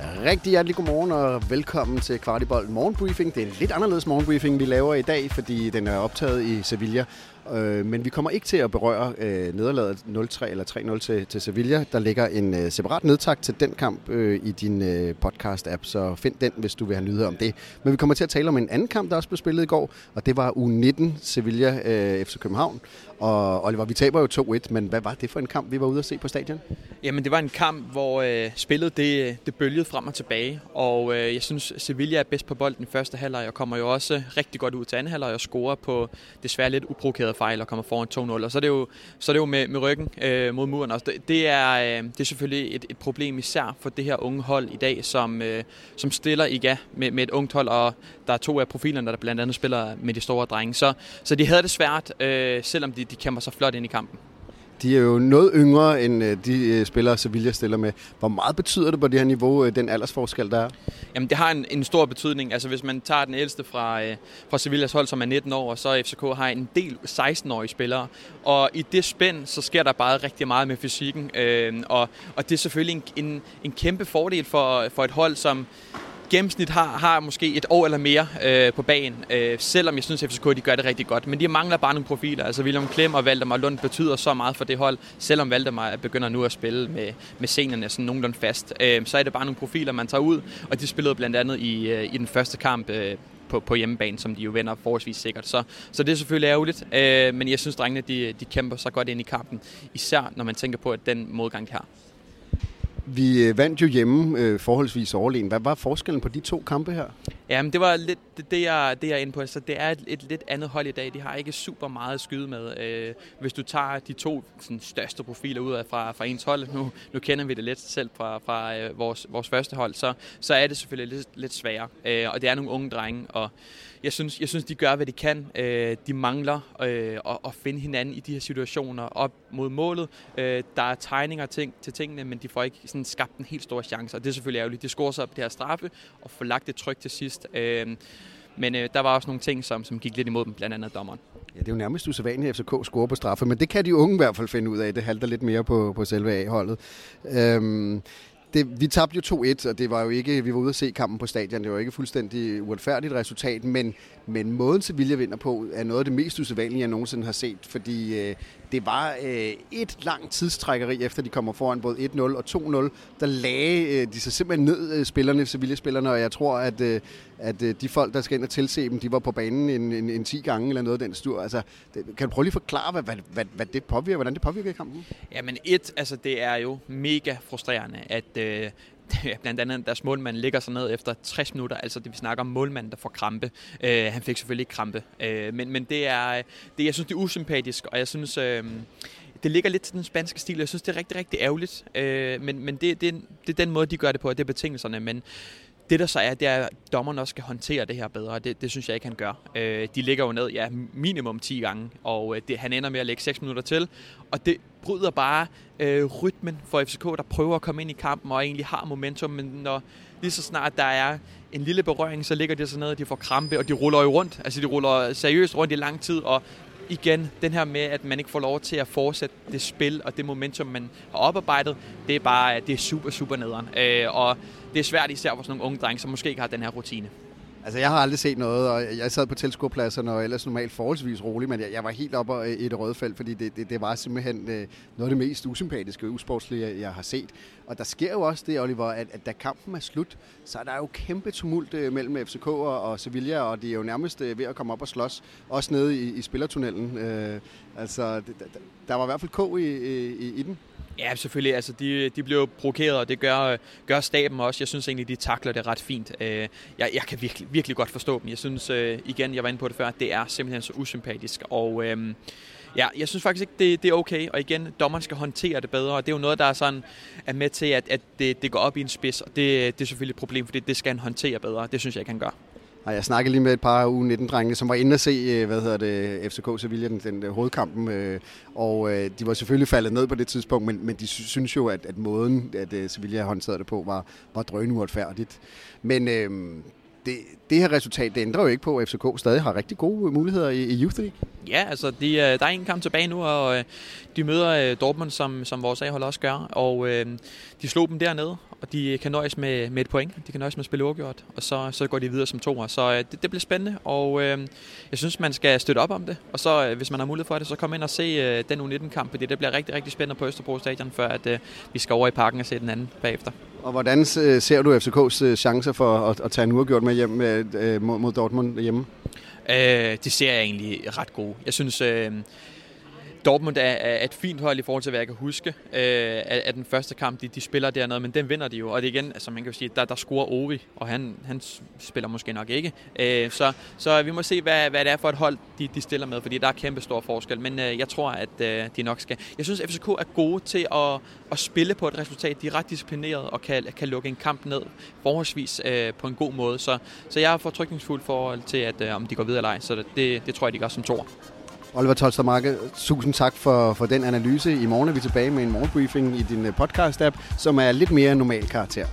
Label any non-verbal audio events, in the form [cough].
え Rigtig hjertelig godmorgen og velkommen til Kvartibold Morgenbriefing. Det er en lidt anderledes morgenbriefing, vi laver i dag, fordi den er optaget i Sevilla. Øh, men vi kommer ikke til at berøre øh, nederlaget 0-3 eller 3-0 til, til Sevilla. Der ligger en øh, separat nedtak til den kamp øh, i din øh, podcast-app, så find den, hvis du vil have nyheder om det. Men vi kommer til at tale om en anden kamp, der også blev spillet i går, og det var U19 Sevilla øh, FC København. Og Oliver, vi taber jo 2-1, men hvad var det for en kamp, vi var ude at se på stadion? Jamen, det var en kamp, hvor øh, spillet det, det bølgede frem og tilbage, og øh, jeg synes, Sevilla er bedst på bolden i første halvleg, og kommer jo også rigtig godt ud til anden halvleg og scorer på desværre lidt uprovokerede fejl og kommer foran 2-0. Og så er det jo, så er det jo med, med ryggen øh, mod muren også. Det, det, er, øh, det er selvfølgelig et, et problem især for det her unge hold i dag, som, øh, som stiller i ja, med, med et ungt hold, og der er to af profilerne, der blandt andet spiller med de store drenge. Så, så de havde det svært, øh, selvom de, de kæmper sig flot ind i kampen. De er jo noget yngre end øh, de øh, spillere, Sevilla stiller med. Hvor meget betyder det på det her niveau, øh, den aldersforskel, der er? Jamen, det har en, en stor betydning. Altså, hvis man tager den ældste fra, fra Sevillas hold, som er 19 år, så FCK har en del 16-årige spillere. Og i det spænd, så sker der bare rigtig meget med fysikken. Øh, og, og det er selvfølgelig en, en, en kæmpe fordel for, for et hold, som gennemsnit har, har måske et år eller mere øh, på banen, øh, selvom jeg synes, at FCK de gør det rigtig godt. Men de mangler bare nogle profiler. Altså William Klem og Valdemar Lund betyder så meget for det hold, selvom Valdemar begynder nu at spille med, med scenerne sådan nogenlunde fast. Øh, så er det bare nogle profiler, man tager ud, og de spillede blandt andet i, øh, i den første kamp øh, på, på hjemmebane, som de jo vender forholdsvis sikkert. Så, så det er selvfølgelig ærgerligt, øh, men jeg synes, drengene de, de kæmper så godt ind i kampen, især når man tænker på, at den modgang de har. Vi øh, vandt jo hjemme øh, forholdsvis overlegen. Hvad var forskellen på de to kampe her? Jamen, det var lidt det, det, jeg, det, jeg er inde på. Så det er et, et lidt andet hold i dag. De har ikke super meget at skyde med. Øh, hvis du tager de to sådan, største profiler ud af fra, fra ens hold, nu, nu kender vi det lidt selv fra, fra øh, vores, vores første hold, så, så er det selvfølgelig lidt, lidt sværere. Øh, og det er nogle unge drenge, og jeg synes, jeg synes, de gør, hvad de kan. Øh, de mangler øh, at, at finde hinanden i de her situationer op mod målet. Øh, der er tegninger ting, til tingene, men de får ikke sådan skabt en helt stor chance, og det er selvfølgelig ærgerligt. De scorer sig op det her straffe og får lagt et tryk til sidst. Øh, men øh, der var også nogle ting, som, som gik lidt imod dem, blandt andet dommeren. Ja, det er jo nærmest usædvanligt, at FCK scorer på straffe, men det kan de unge i hvert fald finde ud af. Det halter lidt mere på, på selve A-holdet. Øhm, det, vi tabte jo 2-1, og det var jo ikke, vi var ude at se kampen på stadion, det var ikke fuldstændig uretfærdigt resultat, men, men måden Sevilla vinder på er noget af det mest usædvanlige, jeg nogensinde har set, fordi øh, det var øh, et langt tidstrækkeri, efter de kommer foran både 1-0 og 2-0. Der lagde øh, de sig simpelthen ned, øh, spillerne, Sevilla-spillerne, og jeg tror, at, øh, at øh, de folk, der skal ind og tilse dem, de var på banen en, en, en 10 gange eller noget af den stur. Altså, det, kan du prøve lige forklare, hvad, hvad, hvad, hvad det påvirker, hvordan det påvirker kampen? Jamen et, altså det er jo mega frustrerende, at øh, [laughs] blandt andet deres målmand ligger sig ned efter 60 minutter, altså det vi snakker om målmanden, der får krampe. Øh, han fik selvfølgelig ikke krampe, øh, men, men det er, det, jeg synes, det er usympatisk, og jeg synes, øh, det ligger lidt til den spanske stil. Jeg synes, det er rigtig, rigtig ærgerligt, øh, men, men det, det, det er den måde, de gør det på, og det er betingelserne, men det der så er, det er, at dommeren også skal håndtere det her bedre. Det, det synes jeg ikke, han gør. Øh, de ligger jo ned ja, minimum 10 gange, og øh, det, han ender med at lægge 6 minutter til. Og det bryder bare øh, rytmen for FCK, der prøver at komme ind i kampen og egentlig har momentum. Men når lige så snart der er en lille berøring, så ligger de så ned, og de får krampe, og de ruller jo rundt. Altså de ruller seriøst rundt i lang tid, og igen, den her med, at man ikke får lov til at fortsætte det spil og det momentum, man har oparbejdet, det er bare det er super, super nederen. Øh, og det er svært især for sådan nogle unge drenge, som måske ikke har den her rutine. Altså, jeg har aldrig set noget, og jeg sad på tilskuerpladserne og ellers normalt forholdsvis rolig, men jeg, jeg var helt oppe i et røde felt, fordi det, det, det var simpelthen øh, noget af det mest usympatiske og usportslige, jeg har set. Og der sker jo også det, Oliver, at, at da kampen er slut, så er der jo kæmpe tumult øh, mellem FCK og, og Sevilla, og de er jo nærmest øh, ved at komme op og slås, også nede i, i spillertunnelen. Øh, altså, det, der, der var i hvert fald k i, i, i den. Ja, selvfølgelig. Altså, de, de bliver provokeret, og det gør, gør staben også. Jeg synes egentlig, de takler det ret fint. Øh, jeg, jeg kan virkelig, virkelig godt forstå dem. Jeg synes, øh, igen, jeg var inde på det før, at det er simpelthen så usympatisk. Og øhm, ja, jeg synes faktisk ikke, det, det er okay. Og igen, dommeren skal håndtere det bedre. Og det er jo noget, der er, sådan, er med til, at, at det, det går op i en spids. Og det, det er selvfølgelig et problem, fordi det skal han håndtere bedre. Det synes jeg ikke, han gør. Og jeg snakkede lige med et par U19-drenge, som var inde at se, øh, hvad hedder det, FCK Sevilla, den, den øh, hovedkampen. Øh, og øh, de var selvfølgelig faldet ned på det tidspunkt, men, men de synes jo, at, at måden, at øh, Sevilla håndterede det på, var, var drønuretfærdigt. Men øh, det, det her resultat, det ændrer jo ikke på, at FCK stadig har rigtig gode muligheder i, i Youth League. Ja, altså de, øh, der er en kamp tilbage nu, og øh, de møder øh, Dortmund, som, som vores A-hold også gør, og øh, de slog dem dernede, og de kan nøjes med, med et point. De kan nøjes med at spille uafgjort, og så, så går de videre som toer. Så øh, det, det bliver spændende, og øh, jeg synes, man skal støtte op om det. Og så, hvis man har mulighed for det, så kom ind og se øh, den U19-kamp, fordi det bliver rigtig, rigtig spændende på Østerbro Stadion, før at, øh, vi skal over i parken og se den anden bagefter. Og hvordan ser du FCK's chancer for at, at tage en uafgjort med hjem med, mod, mod Dortmund hjemme? Øh, det ser jeg egentlig ret gode. Jeg synes... Øh, Dortmund er, er et fint hold i forhold til, hvad jeg kan huske øh, af, af den første kamp, de, de spiller dernede, men den vinder de jo. Og det igen, altså man kan jo sige, der, der scorer Ovi, og han, han spiller måske nok ikke. Øh, så, så vi må se, hvad, hvad det er for et hold, de, de stiller med, fordi der er kæmpe stor forskel. Men øh, jeg tror, at øh, de nok skal... Jeg synes, at FCK er gode til at, at spille på et resultat. De er ret disciplineret og kan, kan lukke en kamp ned forholdsvis øh, på en god måde. Så, så jeg er fortrykningsfuld forhold til, at øh, om de går videre eller ej. Så det, det tror jeg, de gør som to. Oliver Tolstermarke, tusind tak for, for den analyse. I morgen er vi tilbage med en morgenbriefing i din podcast-app, som er lidt mere normal karakter.